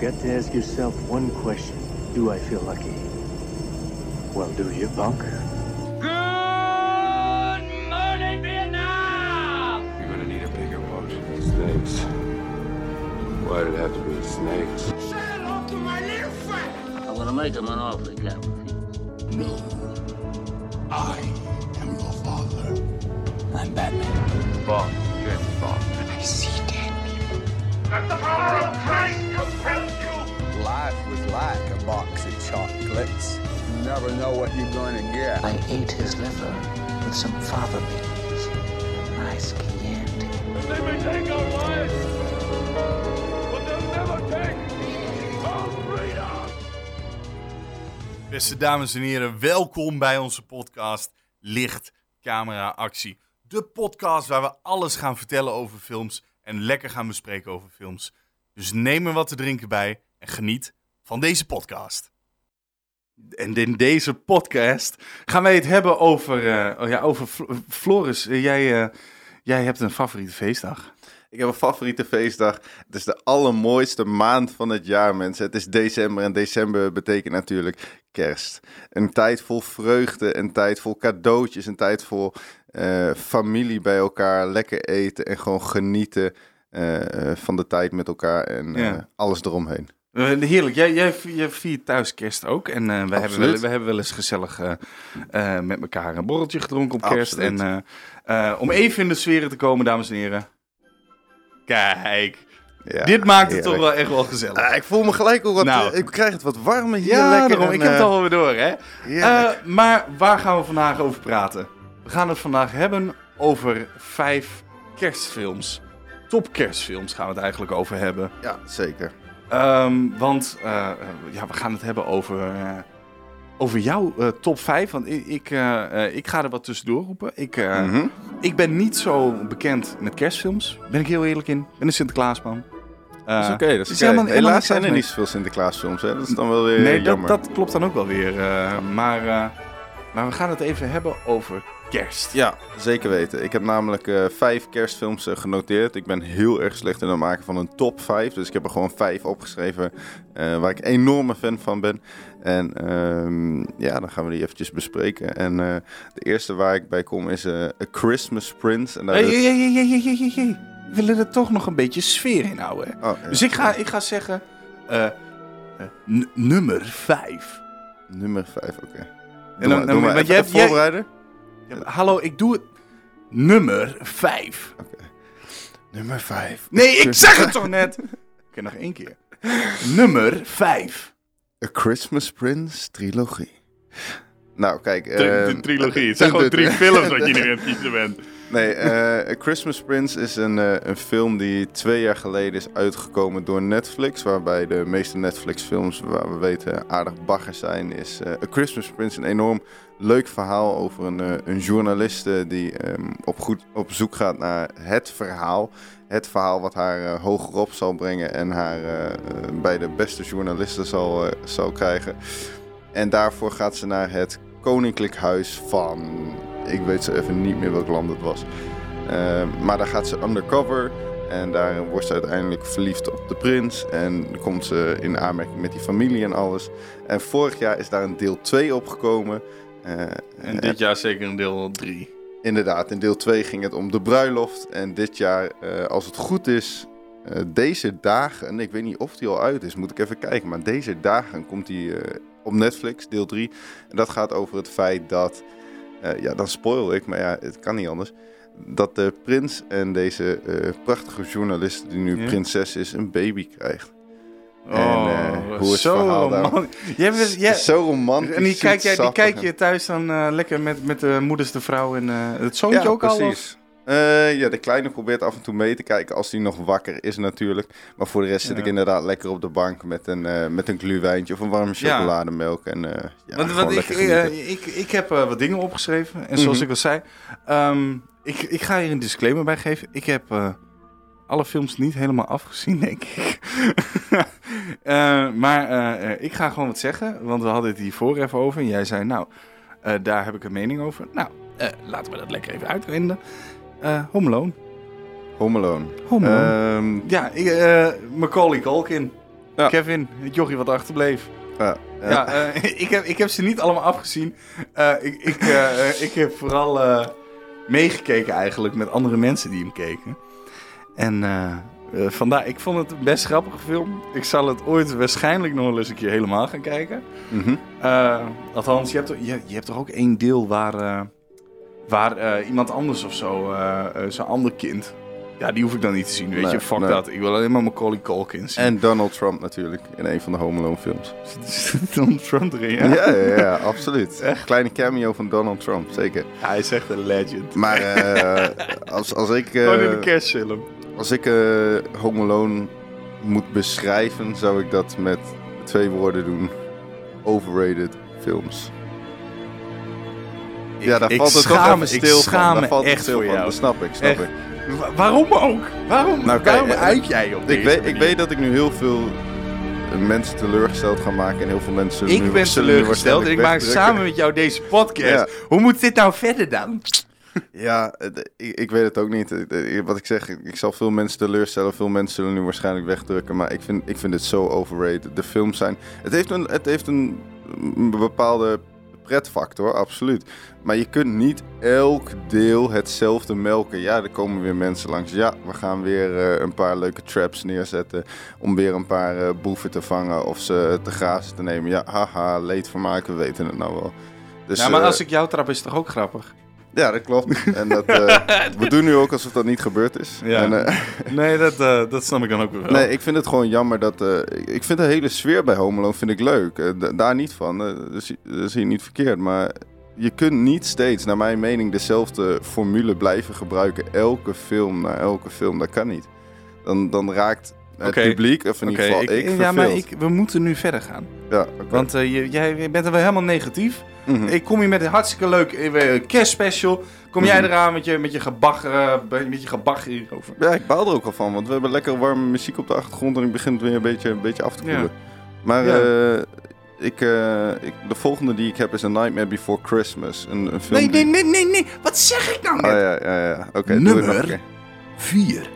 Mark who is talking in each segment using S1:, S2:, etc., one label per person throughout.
S1: You've got to ask yourself one question. Do I feel lucky? Well, do you, punk?
S2: Good morning, Vietnam!
S3: You're gonna need a bigger boat. Snakes. Why did it have to be snakes?
S2: Say hello to my little friend!
S4: I'm gonna make him an offer, Captain.
S5: No. I am your father. I'm Batman.
S3: Bond. James Bond.
S5: I see dead people.
S2: Let the power of Christ compel you!
S6: Box of chocolates. You never know what you're gonna get.
S4: I ate his liver with some fava beans. Nice Chianti.
S2: They may take our lives, but they'll never take our freedom!
S7: Beste dames en heren, welkom bij onze podcast Licht, Camera, Actie. De podcast waar we alles gaan vertellen over films en lekker gaan bespreken over films. Dus neem er wat te drinken bij en geniet van deze podcast. En in deze podcast gaan wij het hebben over, eh, oh ja, over Fl- Floris. eh, jij, eh, jij hebt een favoriete feestdag.
S8: Ik heb een favoriete feestdag. Het is de allermooiste maand van het jaar, mensen. Het is december en december betekent natuurlijk kerst. Een tijd vol vreugde, een tijd vol cadeautjes, een tijd vol eh, familie bij elkaar, lekker eten en gewoon genieten van de tijd met elkaar en eh,
S7: Ja.
S8: alles eromheen.
S7: Eh, heerlijk. Jij, jij, jij viert thuis kerst ook. En eh, we, hebben wel, we hebben wel eens gezellig eh, met elkaar een borreltje gedronken op kerst.
S8: Absoluut.
S7: En om even in de sfeer te komen, dames en heren. Kijk,
S8: Ja,
S7: dit maakt het
S8: heerlijk.
S7: toch wel echt wel gezellig.
S8: Ah, ik voel me gelijk ook wat.
S7: Nou.
S8: ik krijg het wat warmer hier.
S7: ja,
S8: lekker.
S7: daarom.
S8: en,
S7: Ik heb het
S8: eh,
S7: alweer door, hè. maar waar gaan we vandaag over praten? We gaan het vandaag hebben over vijf kerstfilms. Top kerstfilms gaan we het eigenlijk over hebben.
S8: ja, zeker.
S7: Ehm, want eh, eh, ja, we gaan het hebben over, eh, over jouw top 5. Want ik, ik, ik ga er wat tussendoor roepen. Ik,
S8: Mhm.
S7: ik ben niet zo bekend met kerstfilms. Ben ik heel eerlijk in. Ik ben een Sinterklaasman.
S8: Dat is oké, dat is,
S7: helemaal-
S8: Helaas zijn er niet zoveel Sinterklaasfilms, hè. Dat is dan wel weer
S7: nee,
S8: eh,
S7: dat,
S8: jammer.
S7: dat klopt dan ook wel weer. maar, maar we gaan het even hebben over kerst.
S8: Ja, zeker weten. Ik heb namelijk eh, vijf kerstfilms eh, genoteerd. Ik ben heel erg slecht in het maken van een top vijf. Dus ik heb er gewoon vijf opgeschreven eh, waar ik enorme fan van ben. En ehm, ja, dan gaan we die eventjes bespreken. En de eerste waar ik bij kom is A Christmas Prince. En daar
S7: Hey,
S8: is-
S7: hey, hey, hey. We willen er toch nog een beetje sfeer in houden.
S8: Oh, ja.
S7: Dus ik ga, ik ga zeggen... nummer 5.
S8: Nummer vijf, oké. Maar,
S7: dan- want
S8: een
S7: hebt- jij-
S8: voorbereider.
S7: hallo, ik doe het. Nummer 5.
S8: Nummer vijf.
S7: Nee, ik zeg het toch net. Oké, nog één keer. Nummer 5.
S8: A Christmas Prince trilogie. Nou, kijk.
S7: De,
S8: ehm,
S7: trilogie. Het zijn
S8: de-
S7: gewoon
S8: de-
S7: drie films dat je nu aan het kiezen bent.
S8: Nee, eh, A Christmas Prince is een, eh, een film die twee jaar geleden is uitgekomen door Netflix. Waarbij de meeste Netflix-films, waar we weten, aardig bagger zijn. Is eh, A Christmas Prince een enorm leuk verhaal over een, een journaliste die ehm, op, goed, op zoek gaat naar het verhaal. Het verhaal wat haar hogerop zal brengen en haar bij de beste journalisten zal, zal krijgen. En daarvoor gaat ze naar het Koninklijk Huis van. Ik weet zo even niet meer welk land het was. Eh, maar daar gaat ze undercover. En daar wordt ze uiteindelijk verliefd op de prins. En komt ze in aanmerking met die familie en alles. En vorig jaar is daar een deel 2 opgekomen. Eh,
S7: En dit jaar zeker een deel 3.
S8: Inderdaad, in deel 2 ging het om de bruiloft. En dit jaar, eh, als het goed is, eh, deze dagen, ik weet niet of die al uit is, moet ik even kijken. Maar deze dagen komt die op Netflix, deel 3. En dat gaat over het feit dat, eh, ja, dan spoil ik, maar ja, het kan niet anders. Dat de prins en deze eh, prachtige journalist, die nu
S7: Ja.
S8: prinses is, een baby krijgt.
S7: Oh,
S8: En, eh, hoe is het
S7: zo
S8: verhaal daar?
S7: roman- Jij bent, jij,
S8: Zo romantisch.
S7: en die kijk, jij, die kijk je thuis dan lekker met, met de moeders, de vrouw en het zoontje
S8: Ja,
S7: ook al?
S8: precies. Eh, ja, de kleine probeert af en toe mee te kijken als hij nog wakker is natuurlijk. Maar voor de rest zit
S7: Ja.
S8: ik inderdaad lekker op de bank met een, eh met een gluwijntje of een warme chocolademelk. En, eh ja,
S7: Want, want ik, ik, ik heb wat dingen opgeschreven. En zoals
S8: Mhm.
S7: ik al zei, ehm, ik, ik ga hier een disclaimer bij geven. Ik heb alle films niet helemaal afgezien, denk ik. Maar ik ga gewoon wat zeggen, want we hadden het hiervoor even over. En jij zei, nou, daar heb ik een mening over. Nou, laten we dat lekker even uitvinden. Eh Home Alone.
S8: Home Alone.
S7: Home Alone.
S8: Ehm,
S7: ja, ik, eh, Macaulay Culkin.
S8: Ja.
S7: Kevin, het jochie wat achterbleef.
S8: Ja,
S7: eh, ik, heb, ik heb ze niet allemaal afgezien. Eh, ik, ik, ik heb vooral eh, meegekeken eigenlijk met andere mensen die hem keken. En vandaar, ik vond het een best grappige film. Ik zal het ooit waarschijnlijk nog wel eens een keer helemaal gaan kijken.
S8: Mhm.
S7: Althans, je hebt, toch- je, je hebt toch ook één deel waar, eh, waar eh, iemand anders of zo, eh eh, zo'n ander kind... Ja, die hoef ik dan niet te zien, weet
S8: Nee,
S7: je. Fuck
S8: nee.
S7: dat. Ik wil alleen maar Macaulay Culkin zien.
S8: En Donald Trump natuurlijk, in een van de Home Alone films.
S7: Donald Trump erin, ja.
S8: Ja, ja, ja, absoluut. Kleine cameo van Donald Trump, zeker.
S7: Ja, Hij is echt een legend.
S8: Maar als, als ik,
S7: Gewoon in de kerstfilm.
S8: als ik Home Alone moet beschrijven, zou ik dat met twee woorden doen. Overrated films. Ja, daar
S7: ik
S8: valt het toch
S7: schaam-
S8: even
S7: ik
S8: stil
S7: schaam
S8: van.
S7: me
S8: Daar valt
S7: echt
S8: stil
S7: voor
S8: van.
S7: jou.
S8: Dat snap ik, snap
S7: Echt.
S8: ik.
S7: Wa- waarom ook? Waarom,
S8: Nou, kijk,
S7: waarom
S8: eh,
S7: uit jij op
S8: Ik weet, ik weet dat ik nu heel veel eh, mensen teleurgesteld ga maken en heel veel mensen zullen nu-
S7: Ik ben teleurgesteld en ik maak samen met jou deze podcast.
S8: Ja.
S7: Hoe moet dit nou verder dan?
S8: Ja, ik, ik weet het ook niet. Wat ik zeg, ik, ik zal veel mensen teleurstellen. Veel mensen zullen nu waarschijnlijk wegdrukken. Maar ik vind, ik vind het zo overrated. De films zijn... Het heeft een, het heeft een bepaalde pretfactor, absoluut. Maar je kunt niet elk deel hetzelfde melken. Ja, er komen weer mensen langs. Ja, we gaan weer eh, een paar leuke traps neerzetten. Om weer een paar eh, boeven te vangen of ze te grazen te nemen. Ja, haha, leedvermaak, we weten het nou wel. Dus,
S7: ja, maar
S8: eh,
S7: als ik jou trap is het toch ook grappig?
S8: Ja, dat klopt. En dat, eh, we doen nu ook alsof dat niet gebeurd is.
S7: Ja.
S8: En, eh,
S7: Nee, dat, eh, dat snap ik dan ook wel.
S8: nee, ik vind het gewoon jammer dat... ik vind de hele sfeer bij Home Alone vind ik leuk. Daar niet van. dat zie- dat zie je niet verkeerd. Maar je kunt niet steeds, naar mijn mening, dezelfde formule blijven gebruiken. Elke film naar elke film. Dat kan niet. Dan, dan raakt het
S7: Oké.
S8: publiek, of in ieder geval ik,
S7: ja, maar ik, we moeten nu verder gaan.
S8: Ja.
S7: Want eh, je, jij bent er wel helemaal negatief.
S8: Mhm.
S7: Ik kom hier met een hartstikke leuk eh, kerstspecial. Kom jij
S8: Mhm.
S7: eraan met je, met je gebag, eh, met je gebag hierover?
S8: Ja, ik baal er ook al van, want we hebben lekker warme muziek op de achtergrond en ik begin het weer een beetje, een beetje af te koelen.
S7: Ja.
S8: Maar
S7: Ja.
S8: ik, ik, de volgende die ik heb is A Nightmare Before Christmas. Een, een film
S7: Nee, nee, nee, nee, nee. Wat zeg ik nou
S8: Oh ja, ja, ja. Oké,
S7: Nummer
S8: keer.
S7: 4.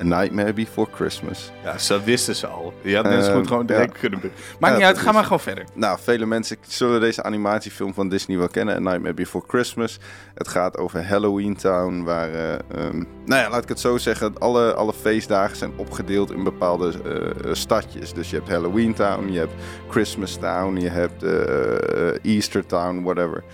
S8: A Nightmare Before Christmas.
S7: Ja, dat wisten ze al. Je had net zo
S8: Eh,
S7: goed gewoon direct
S8: ja.
S7: kunnen... Maakt
S8: Ja,
S7: niet uit, ga maar gewoon verder.
S8: Nou, vele mensen zullen deze animatiefilm van Disney wel kennen. A Nightmare Before Christmas. Het gaat over Halloween Town, waar... eh, ehm, nou ja, laat ik het zo zeggen. Alle, alle feestdagen zijn opgedeeld in bepaalde eh, eh, stadjes. Dus je hebt Halloween Town, je hebt Christmas Town, je hebt Easter Town, whatever.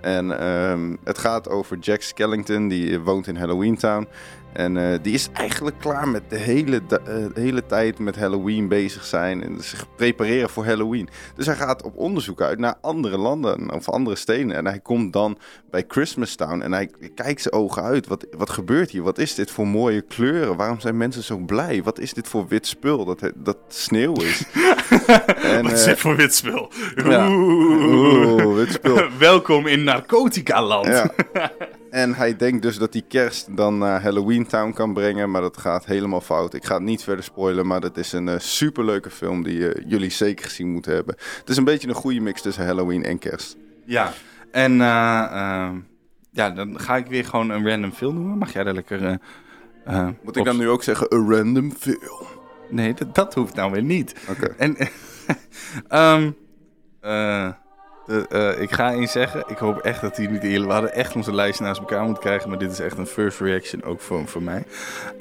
S8: En ehm, het gaat over Jack Skellington, die woont in Halloween Town. En eh, die is eigenlijk klaar met de hele, eh, hele tijd met Halloween bezig zijn. En zich prepareren voor Halloween. Dus hij gaat op onderzoek uit naar andere landen of andere steden. En hij komt dan bij Christmas Town en hij kijkt zijn ogen uit. Wat, wat gebeurt hier? Wat is dit voor mooie kleuren? Waarom zijn mensen zo blij? Wat is dit voor wit spul dat, dat sneeuw is? en,
S7: Wat is
S8: eh,
S7: dit voor wit spul?
S8: ja.
S7: Oeh.
S8: Wit spul.
S7: Welkom in Narcotica-land.
S8: Ja. En hij denkt dus dat hij kerst dan naar Halloween Town kan brengen, maar dat gaat helemaal fout. Ik ga het niet verder spoilen, maar dat is een eh, superleuke film die eh, jullie zeker gezien moeten hebben. Het is een beetje een goede mix tussen Halloween en kerst.
S7: Ja, en eh, eh, ja, dan ga ik weer gewoon een random film noemen. Mag jij daar lekker...
S8: Moet ik dan nu ook zeggen, een random film?
S7: Nee, dat, dat hoeft nou weer niet.
S8: Oké.
S7: En ehm, eh, ik ga eens zeggen, ik hoop echt dat die niet eerlijk... We hadden echt onze lijst naast elkaar moeten krijgen, maar dit is echt een first reaction, ook voor, voor mij.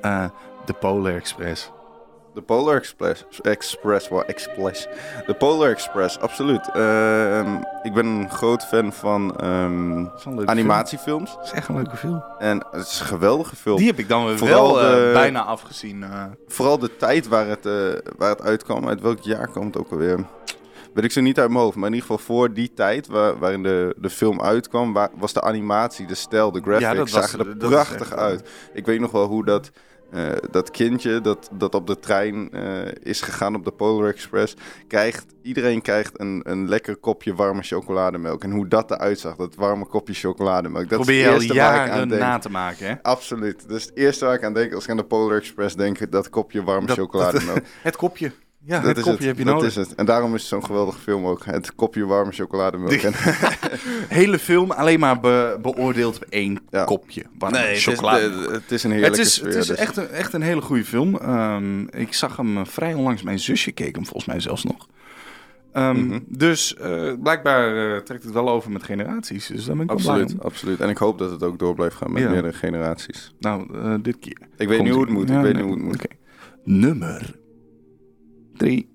S7: Eh, de Polar Express.
S8: De Polar Express, Express, Express. De Polar Express, absoluut. Ehm, ik ben een groot fan van ehm, animatiefilms.
S7: film. Dat is echt een leuke film.
S8: En het is een geweldige film.
S7: Die heb ik dan weer
S8: Vooral
S7: wel eh,
S8: de-
S7: bijna afgezien.
S8: Vooral de tijd waar het, waar het uitkwam. Uit welk jaar komt het ook alweer? Weet ik zo niet uit mijn hoofd. Maar in ieder geval voor die tijd waar, waarin de, de film uitkwam... Waar, was de animatie, de stijl, de graphics...
S7: Ja, dat was-
S8: zagen er
S7: dat
S8: prachtig
S7: echt,
S8: uit. Ik weet nog wel hoe dat... eh, dat kindje dat, dat op de trein eh, is gegaan op de Polar Express... Krijgt, iedereen krijgt een, een lekker kopje warme chocolademelk. En hoe dat eruit zag, dat warme kopje chocolademelk. Dat
S7: Probeer
S8: is
S7: je al
S8: waar ik aan
S7: jaren
S8: denk.
S7: na te maken, hè?
S8: Absoluut. Dus het eerste waar ik aan denk als ik aan de Polar Express denk... dat kopje warme
S7: Dat-
S8: chocolademelk.
S7: Het kopje. Ja,
S8: dat
S7: het
S8: is
S7: kopje
S8: het.
S7: heb je
S8: dat
S7: nodig.
S8: is het. En daarom is het zo'n geweldige film ook. Het kopje warme chocolademelk.
S7: Hele film alleen maar be- beoordeeld op één
S8: Ja.
S7: kopje. warme
S8: nee, het is,
S7: chocolade.
S8: de- het is een heerlijke
S7: Het is,
S8: sfeer.
S7: het is
S8: dus-
S7: echt, een, echt een hele goede film. Ehm, ik zag hem eh, vrij onlangs. Mijn zusje keek hem volgens mij zelfs nog. Ehm,
S8: Mhm.
S7: Dus eh, blijkbaar eh, trekt het wel over met generaties. Dus daar ben ik wel blij
S8: Absoluut, absoluut. En ik hoop dat het ook door blijft gaan met
S7: Ja.
S8: meerdere generaties.
S7: Nou, eh, dit keer.
S8: Ik weet
S7: Komt
S8: niet hoe het moet.
S7: Ja,
S8: ik weet
S7: nee,
S8: niet hoe het moet.
S7: Nummer drie.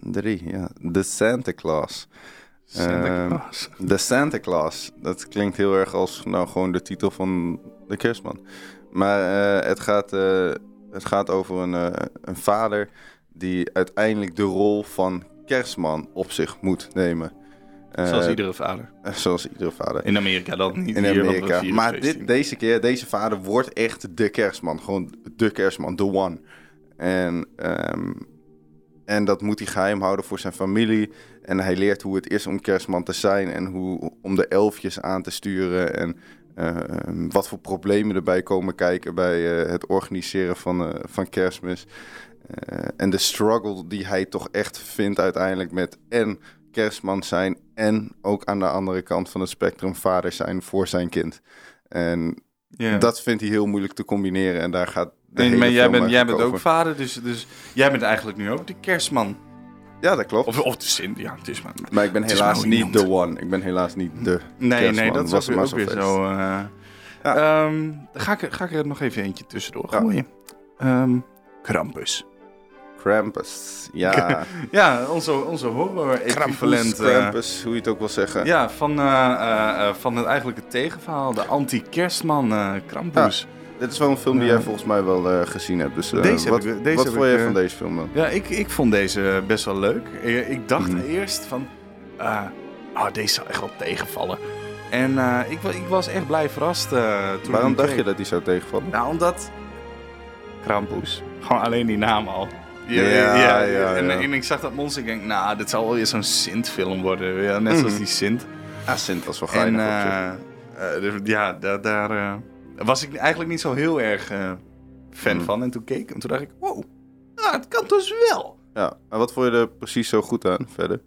S8: Drie, ja. The Santa Claus.
S7: Santa
S8: Ehm,
S7: Claus.
S8: The Santa Claus. Dat klinkt heel erg als nou, gewoon de titel van de kerstman. Maar eh, het, gaat, eh, het gaat over een, eh, een vader die uiteindelijk de rol van kerstman op zich moet nemen.
S7: Zoals iedere vader.
S8: zoals iedere vader.
S7: In Amerika dan niet.
S8: in
S7: hier,
S8: Amerika. Maar dit, deze keer, deze vader wordt echt de kerstman. Gewoon de kerstman, the one. En, ehm, en dat moet hij geheim houden voor zijn familie. En hij leert hoe het is om kerstman te zijn. En hoe, om de elfjes aan te sturen. En ehm, wat voor problemen erbij komen kijken bij eh, het organiseren van, eh, van kerstmis. Eh, en de struggle die hij toch echt vindt uiteindelijk met en kerstman zijn en ook aan de andere kant van het spectrum vader zijn voor zijn kind. En dat vindt hij heel moeilijk te combineren en daar gaat
S7: Nee,
S8: hele
S7: maar jij bent, jij
S8: eigenlijk
S7: bent ook vader, dus, dus jij bent eigenlijk nu ook de kerstman.
S8: Ja, dat klopt.
S7: Of, of de Sint, ja, het is maar...
S8: maar ik ben helaas niet the one. Ik ben helaas niet de
S7: Nee,
S8: kerstman.
S7: nee, dat
S8: Was
S7: ook, weer
S8: feest.
S7: zo. eh. Ehm, ga ik, ga ik er nog even eentje tussendoor
S8: Ja.
S7: gooien. Ehm, Krampus.
S8: Krampus. Ja,
S7: Ja, onze, onze horror-equivalent.
S8: Krampus,
S7: eh,
S8: Krampus, hoe je het ook wil zeggen.
S7: ja, van, eh, van het eigenlijke tegenverhaal. De anti-kerstman Krampus.
S8: Dit is wel een film die jij volgens mij wel eh, gezien hebt. Dus, eh,
S7: Deze
S8: wat,
S7: ik- deze
S8: wat vond jij
S7: eh,
S8: van deze film dan?
S7: Ja, ik, ik vond deze best wel leuk. Ik, ik dacht
S8: Mhm.
S7: eerst van... ah, oh, deze zal echt wel tegenvallen. En ik, ik was echt blij verrast toen
S8: Waarom dacht
S7: keek.
S8: je dat die zou tegenvallen?
S7: Nou, omdat... Krampus. Gewoon alleen die naam al.
S8: Ja, ja,
S7: en,
S8: ja.
S7: en ik zag dat monster. Ik denk, nou, dit zal wel weer zo'n Sint-film worden. Ja, net zoals
S8: Mhm.
S7: die Sint.
S8: Ah, Sint was wel
S7: En
S8: geinig
S7: eh, dus ja, daar, daar was ik eigenlijk niet zo heel erg eh, fan
S8: Mhm.
S7: van. En toen keek ik en toen dacht ik, wow, nou, het kan dus wel.
S8: Ja, en wat vond je er precies zo goed aan verder?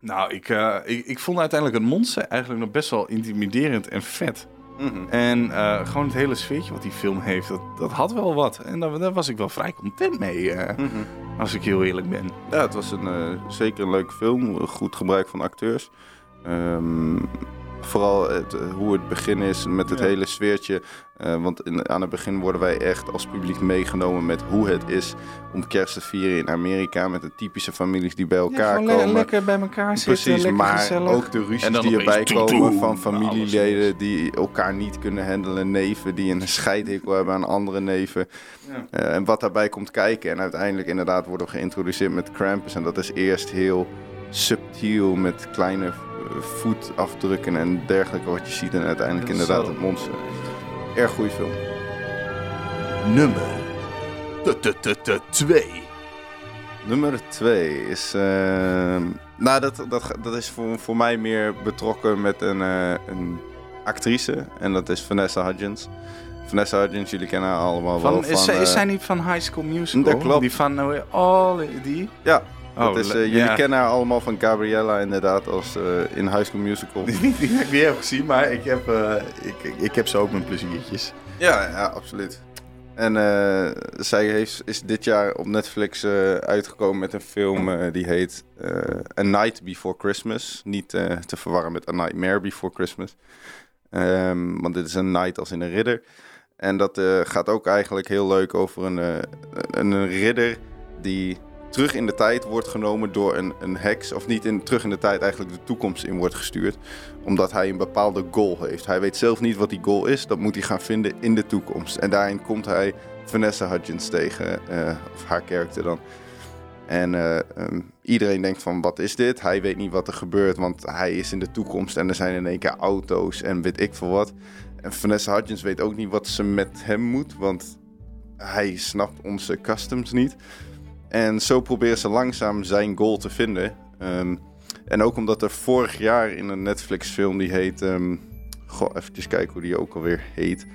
S7: Nou, ik, eh, ik, ik vond uiteindelijk het monster eigenlijk nog best wel intimiderend en vet.
S8: Mhm.
S7: En eh, gewoon het hele sfeertje wat die film heeft, dat, dat had wel wat. En daar, daar was ik wel vrij content mee,
S8: Mhm.
S7: als ik heel eerlijk ben.
S8: Ja, het was een, zeker een leuke film. Goed gebruik van acteurs. Ehm, vooral het, eh, hoe het begin is met het
S7: Ja.
S8: hele sfeertje. Eh, want in, aan het begin worden wij echt als publiek meegenomen met hoe het is om kerst te vieren in Amerika. Met de typische families die bij elkaar
S7: le-
S8: komen.
S7: lekker bij elkaar zitten,
S8: Precies,
S7: lekker
S8: maar
S7: gezellig.
S8: ook de
S7: En
S8: ruzies
S7: dan
S8: die erbij komen van
S7: alles
S8: familieleden die elkaar niet kunnen handelen. Neven die een scheidhekel hebben aan andere neven.
S7: Ja.
S8: Eh, en wat daarbij komt kijken. En uiteindelijk inderdaad worden we geïntroduceerd met Krampus. En dat is eerst heel subtiel met kleine voetafdrukken en dergelijke wat je ziet. En uiteindelijk inderdaad
S7: Zo.
S8: het monster. Erg goede film.
S7: Nummer 2.
S8: Nummer twee is. ehm, nou, dat, dat, dat is voor, voor mij meer betrokken met een, eh, een actrice. En dat is Vanessa Hudgens. Vanessa Hudgens, jullie kennen haar allemaal wel.
S7: Van,
S8: Van,
S7: is, zij, is
S8: eh,
S7: zij niet van High School Musical?
S8: Dat klopt.
S7: Die van uh, All die?
S8: Ja,
S7: Oh,
S8: dat is, eh, jullie
S7: ja.
S8: kennen haar allemaal van Gabriella inderdaad als eh, in High School Musical.
S7: Die, die, die heb ik niet gezien, maar ik heb, eh, ik, ik, heb ze ook mijn pleziertjes.
S8: Ja, ja, absoluut. En zij heeft, is dit jaar op Netflix uitgekomen met een film die heet A Night Before Christmas. Niet te verwarren met A Nightmare Before Christmas. Ehm, want dit is een night als in een ridder. En dat gaat ook eigenlijk heel leuk over een, een, een ridder die terug in de tijd wordt genomen door een, een heks. Of niet in, terug in de tijd, eigenlijk de toekomst in wordt gestuurd. Omdat hij een bepaalde goal heeft. Hij weet zelf niet wat die goal is. Dat moet hij gaan vinden in de toekomst. En daarin komt hij Vanessa Hudgens tegen. eh, of haar karakter dan. En eh, ehm, iedereen denkt van, wat is dit? Hij weet niet wat er gebeurt, want hij is in de toekomst. En er zijn in één keer auto's en weet ik veel wat. En Vanessa Hudgens weet ook niet wat ze met hem moet, want hij snapt onze customs niet. En zo proberen ze langzaam zijn goal te vinden. Ehm, en ook omdat er vorig jaar in een Netflix film die heet... ehm goh, even kijken hoe die ook alweer heet.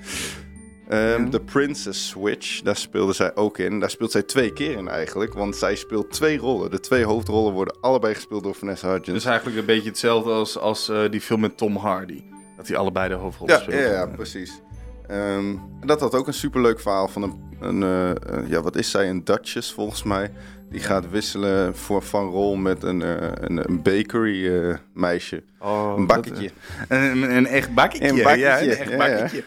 S8: Ehm, The Princess Switch, daar speelde zij ook in. Daar speelt zij twee keer in eigenlijk, want zij speelt twee rollen. De twee hoofdrollen worden allebei gespeeld door Vanessa Hudgens.
S7: Dus eigenlijk een beetje hetzelfde als, als eh, die film met Tom Hardy. Dat hij allebei de hoofdrol
S8: ja,
S7: speelt.
S8: ja, ja, precies. Ehm, dat had ook een superleuk verhaal van een, een eh, eh, ja, wat is zij, een Duchess volgens mij. Die gaat wisselen voor, van rol met een, eh, een, een bakery meisje.
S7: Oh,
S8: een bakketje.
S7: dat, een, een echt bakketje.
S8: Een bakketje,
S7: Ja, een echt
S8: ja.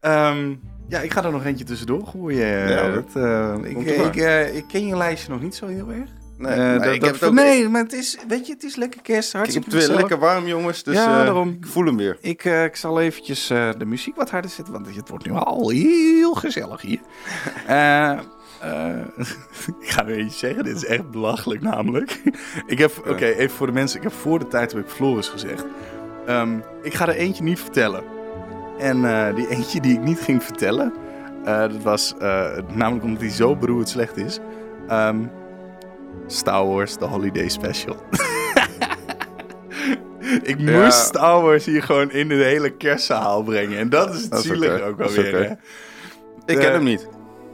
S7: Ehm, ja, ik ga er nog eentje tussendoor gooien.
S8: Ja,
S7: ik, ik, ik ken je lijstje nog niet zo heel erg.
S8: Nee,
S7: Eh,
S8: maar
S7: dat-
S8: ik
S7: dat-
S8: heb het ook-
S7: nee, maar het is, weet je, het is lekker kerst.
S8: Ik
S7: Hartstikke
S8: heb het weer lekker warm, jongens. Dus
S7: Ja,
S8: eh,
S7: daarom.
S8: ik voel hem weer.
S7: Ik, eh, ik zal eventjes de muziek wat harder zetten, want het wordt nu al heel gezellig hier. Eh, ik ga nu eentje zeggen, dit is echt belachelijk namelijk. ik heb, oké, even voor de mensen, ik heb voor de tijd heb ik Floris gezegd. Ehm, ik ga er eentje niet vertellen. En die eentje die ik niet ging vertellen, dat was namelijk omdat hij zo beroerd slecht is. Ehm, Star Wars, The Holiday Special. ik moest
S8: Ja.
S7: Star Wars hier gewoon in de hele kerstzaal brengen. En dat is het
S8: Dat is
S7: zielige ook alweer. hè.
S8: Ik
S7: Eh,
S8: ken hem niet.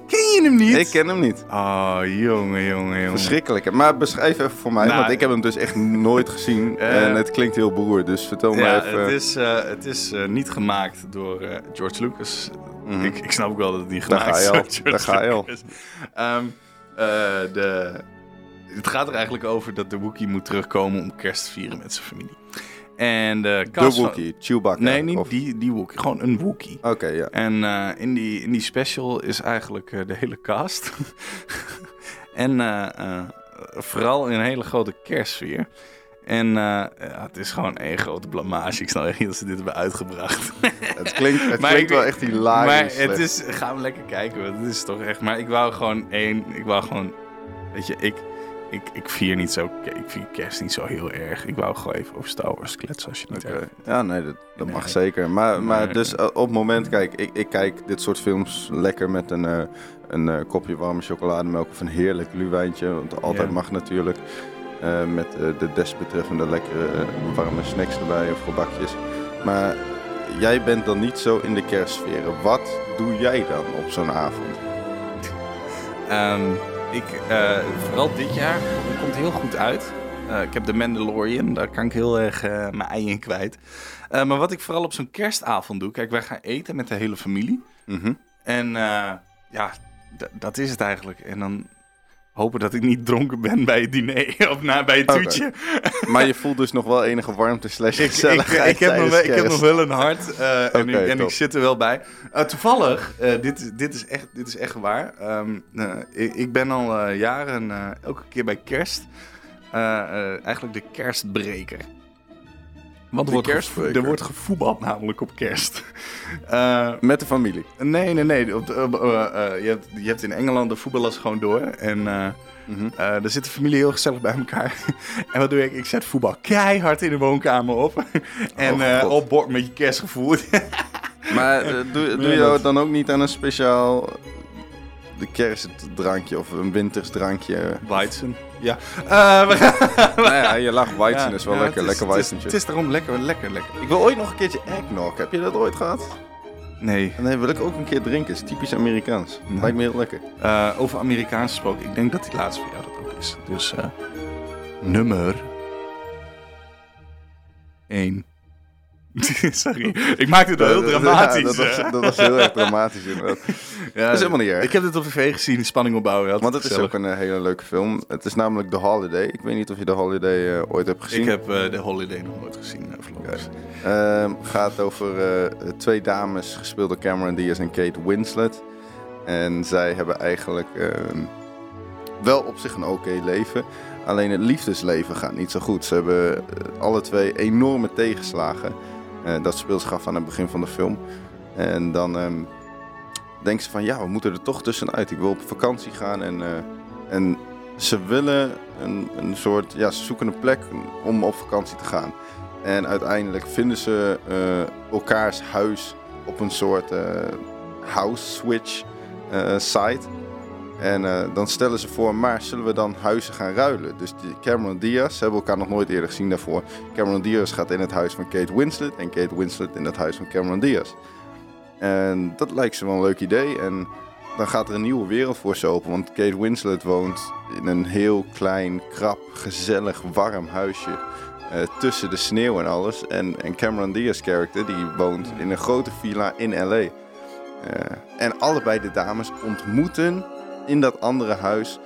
S7: Ken je hem niet?
S8: Ik ken hem niet.
S7: Oh, jongen, jongen, jongen.
S8: Verschrikkelijk. Maar beschrijf even voor mij,
S7: Nou,
S8: want ik heb hem dus echt nooit gezien.
S7: Eh,
S8: en het klinkt heel beroerd, dus vertel me
S7: Ja,
S8: even.
S7: het is, eh, het is eh, niet gemaakt door eh, George Lucas.
S8: Mhm.
S7: ik, ik snap ook wel dat het niet
S8: Daar
S7: gemaakt is door. George
S8: Daar ga je al.
S7: Ehm, eh, de, het gaat er eigenlijk over dat de Wookiee moet terugkomen om kerst te vieren met zijn familie. En de
S8: De
S7: cast van-
S8: Wookiee, Chewbacca.
S7: Nee, niet
S8: of-
S7: die, die Wookiee. Gewoon een Wookiee.
S8: Oké, ja.
S7: En eh, in, die, in die special is eigenlijk eh, de hele cast. en eh, eh, vooral in een hele grote kerstsfeer. En eh, ja, het is gewoon één grote blamage. Ik snap echt niet dat ze dit hebben uitgebracht.
S8: Het klinkt, het
S7: Maar
S8: klinkt
S7: ik-
S8: wel echt hilarisch.
S7: maar het is... Gaan we lekker kijken. Want het is toch echt... Maar ik wou gewoon één... Ik wou gewoon... Weet je, ik... Ik, ik vier niet zo... Ik vier kerst niet zo heel erg. Ik wou gewoon even over Star Wars kletsen als je het niet erg
S8: Ja, nee, dat, dat
S7: Nee.
S8: mag zeker. Maar, maar dus eh, op het moment, kijk, ik, ik kijk dit soort films lekker met een, eh, een eh, kopje warme chocolademelk of een heerlijk luwijntje. Want altijd
S7: Ja.
S8: mag natuurlijk. met de desbetreffende lekkere warme snacks erbij of gebakjes. Maar jij bent dan niet zo in de kerstsferen. Wat doe jij dan op zo'n avond?
S7: Ehm, ik, eh, vooral dit jaar, het komt heel goed uit. Eh, ik heb de Mandalorian, daar kan ik heel erg eh, mijn ei in kwijt. Maar wat ik vooral op zo'n kerstavond doe, kijk, wij gaan eten met de hele familie.
S8: Mhm.
S7: En ja, dat is het eigenlijk. En dan hopen dat ik niet dronken ben bij het diner of na, bij het toetje.
S8: Maar je voelt dus nog wel enige warmte slash
S7: Ik, ik, heb nog, ik heb nog wel een hart eh, en, ik, en ik zit er wel bij. Eh, toevallig, eh, dit, dit, is echt, dit is echt waar. Ehm, eh, ik, ik ben al jaren elke keer bij kerst eigenlijk de kerstbreker. Want er wordt, er wordt gevoetbald namelijk op kerst. Eh,
S8: Met de familie.
S7: Nee, nee, nee. Eh, eh, je, hebt, je hebt in Engeland de voetballers gewoon door. En daar zit de familie heel gezellig bij elkaar. en wat doe ik? Ik zet voetbal keihard in de woonkamer op. en
S8: Oh,
S7: op bord met je kerstgevoel.
S8: Maar doe, doe je
S7: dat-
S8: dan ook niet aan een speciaal de kerstdrankje of een wintersdrankje?
S7: Weizen. Ja. Eh,
S8: nou ja, je lag Weizen
S7: Ja,
S8: is wel
S7: ja,
S8: lekker,
S7: is-
S8: lekker Weizentje.
S7: Het is daarom lekker, lekker, lekker.
S8: Ik wil ooit nog een keertje eggnog. Heb je dat ooit gehad?
S7: Nee.
S8: Dan wil ik ook een keer drinken. is typisch Amerikaans.
S7: Nee.
S8: Lijkt me heel lekker.
S7: Eh, over Amerikaans gesproken. Ik denk dat die laatste voor jou dat ook is. Dus eh, nummer 1. Sorry, ik maakte het wel heel
S8: Ja,
S7: dramatisch.
S8: dat, was, dat was heel erg dramatisch inderdaad.
S7: Ja,
S8: Dat is helemaal niet erg.
S7: Ik heb dit op tv gezien, spanning opbouwen. had
S8: Want het is ook een eh, hele leuke film. Het is namelijk The Holiday. Ik weet niet of je The Holiday eh, ooit hebt gezien.
S7: Ik heb eh, de Holiday nog nooit gezien, uh, Floris.
S8: Ehm, gaat over twee dames, gespeeld door Cameron Diaz en Kate Winslet. En zij hebben eigenlijk ehm, wel op zich een oké leven. Alleen het liefdesleven gaat niet zo goed. Ze hebben alle twee enorme tegenslagen. Eh, dat speelt zich af aan het begin van de film. En dan ehm denken ze van ja, we moeten er toch tussenuit. Ik wil op vakantie gaan en, eh, en ze willen een, een soort, ja, ze zoeken een plek om op vakantie te gaan. En uiteindelijk vinden ze eh, elkaars huis op een soort house switch site. En eh, dan stellen ze voor, maar zullen we dan huizen gaan ruilen? Dus Cameron Diaz, ze hebben elkaar nog nooit eerder gezien daarvoor. Cameron Diaz gaat in het huis van Kate Winslet en Kate Winslet in het huis van Cameron Diaz. En dat lijkt ze wel een leuk idee. En dan gaat er een nieuwe wereld voor ze open. Want Kate Winslet woont in een heel klein, krap, gezellig, warm huisje. eh, tussen de sneeuw en alles. En, en Cameron Diaz character die woont in een grote villa in L.A. Eh, en allebei de dames ontmoeten in dat andere huis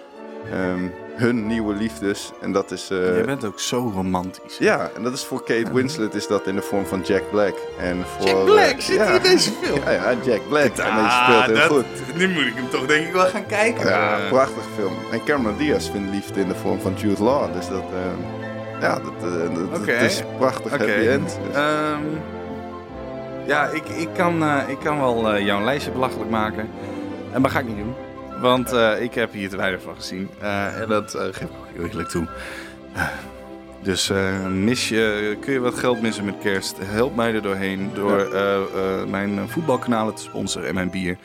S8: ehm, hun nieuwe liefdes. En dat is... eh,
S7: Jij bent ook zo romantisch.
S8: ja, en dat is voor Kate Winslet is dat in de vorm van Jack Black. En voor,
S7: Jack Black
S8: eh,
S7: zit
S8: ja.
S7: hij in deze film?
S8: Ja, ja, Jack Black. en hij
S7: Ah,
S8: speelt heel
S7: dat-
S8: goed.
S7: Nu moet ik hem toch denk ik wel gaan kijken.
S8: Ja,
S7: Eh,
S8: prachtige film. En Cameron Diaz vindt liefde in de vorm van Jude Law. Dus dat, ja, dat, is een prachtig
S7: Oké.
S8: happy end. Dus-
S7: Ehm, ja, ik, ik, kan, eh, ik kan wel eh, jouw lijstje belachelijk maken. En dat ga ik niet doen. Want eh, ik heb hier te weinig van gezien. Eh, en dat eh, geef ik ook heel eerlijk toe. Dus mis je, kun je wat geld missen met kerst? Help mij er doorheen door mijn voetbalkanalen te sponsoren en mijn bier.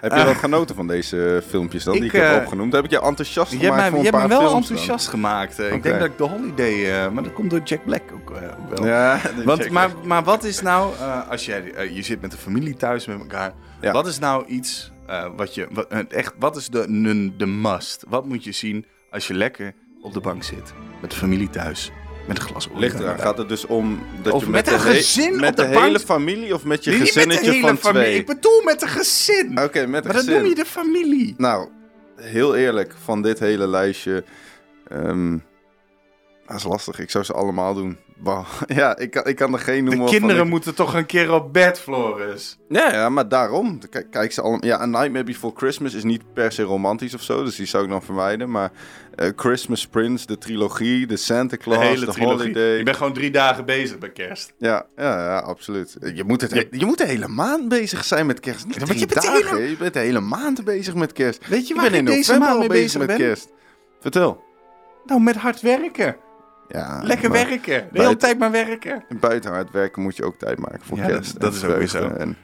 S8: heb je wel genoten van deze filmpjes dan, die
S7: ik,
S8: heb opgenoemd? Heb ik je enthousiast
S7: Je
S8: gemaakt
S7: hebt mij,
S8: voor
S7: je
S8: een
S7: hebt
S8: paar
S7: me wel
S8: films dan?
S7: enthousiast gemaakt. Ik denk dat ik de Holiday... maar dat komt door Jack Black ook wel.
S8: Ja,
S7: Want, maar, maar wat is nou, als jij, je zit met de familie thuis met elkaar,
S8: Ja.
S7: wat is nou iets eh, wat je, wat, eh, echt, wat is de, de, must? Wat moet je zien als je lekker op de bank zit, met de familie thuis, met een glas olie?
S8: Ligt eraan. Gaat het dus om dat
S7: Of
S8: je
S7: met
S8: met,
S7: een gezin
S8: met
S7: op
S8: de,
S7: de bank-
S8: hele familie of met je
S7: Nee, niet met de
S8: gezinnetje
S7: hele
S8: van
S7: familie.
S8: twee?
S7: Ik bedoel met een gezin.
S8: Oké, met een
S7: maar dan
S8: gezin.
S7: noem je de familie.
S8: Nou, heel eerlijk, van dit hele lijstje. ehm dat is lastig. Ik zou ze allemaal doen. Ja, ik kan, ik kan er geen
S7: De
S8: noemen. waarvan
S7: kinderen
S8: ik-
S7: moeten toch een keer op bed, Floris.
S8: Ja, ja, maar daarom. Kijk, kijk ze allemaal. Ja, A Nightmare Before Christmas is niet per se romantisch of zo. Dus die zou ik dan vermijden. Maar eh, Christmas Prince, de trilogie, de Santa
S7: De
S8: Claus,
S7: hele
S8: de
S7: trilogie.
S8: Holiday.
S7: Ik ben gewoon drie dagen bezig bij kerst.
S8: Ja, ja, ja, absoluut. Je moet, het, he- je moet de hele maand bezig zijn met kerst. Niet drie
S7: je bent de
S8: dagen.
S7: hele-
S8: Je bent de hele maand bezig met kerst.
S7: Weet je
S8: Ik
S7: waar
S8: ben
S7: ik
S8: in
S7: deze
S8: november
S7: maand
S8: al
S7: mee
S8: bezig
S7: bezig
S8: met
S7: ben?
S8: kerst. Vertel.
S7: Nou, met hard werken.
S8: Ja,
S7: Lekker
S8: maar
S7: werken. De hele tijd maar werken.
S8: Buiten hard werken moet je ook tijd maken voor
S7: Ja,
S8: kerst.
S7: dat- is ook weer
S8: vreugde
S7: zo.
S8: En,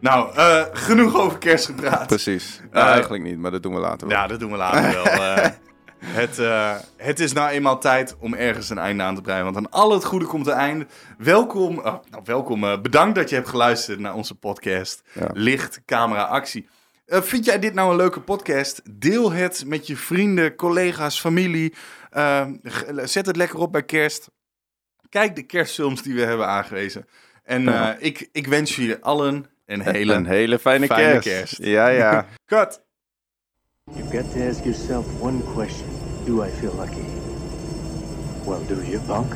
S7: Nou, eh, genoeg over kerst gepraat.
S8: precies.
S7: Eh,
S8: Nou, eigenlijk niet, maar dat doen we later wel.
S7: Ja, dat doen we later wel. eh. het, eh, het is nou eenmaal tijd om ergens een einde aan te breien. Want aan al het goede komt een einde. Welkom, nou, welkom. bedankt dat je hebt geluisterd naar onze podcast.
S8: Ja.
S7: Licht, camera, actie. Eh, vind jij dit nou een leuke podcast? Deel het met je vrienden, collega's, familie. Eh, g- zet het lekker op bij kerst. Kijk de kerstfilms die we hebben aangewezen. En
S8: Ja.
S7: eh, ik, ik wens jullie allen een hele,
S8: een hele fijne,
S7: fijne
S8: kerst.
S7: kerst.
S8: Ja, ja.
S7: cut.
S1: You've got to ask yourself one question. Do I feel lucky? Well, do you, punk?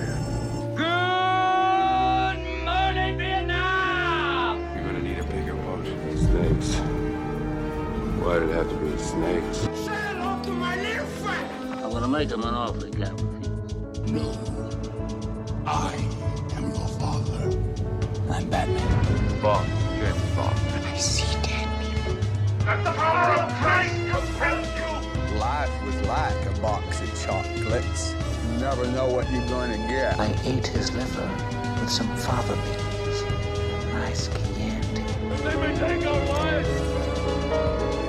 S2: Good morning, Vietnam!
S3: You're gonna need a bigger boat. Snakes. Why did it have to be snakes?
S5: Make him an offer, Captain.
S6: No. I am your father. I'm Batman.
S3: Bond. James Bond.
S5: I see dead people.
S2: Let the power of Christ compel you!
S6: Life was like a box of chocolates. You never know what you're going to get.
S4: I ate his liver with some fava beans nice Chianti.
S2: They may take our lives,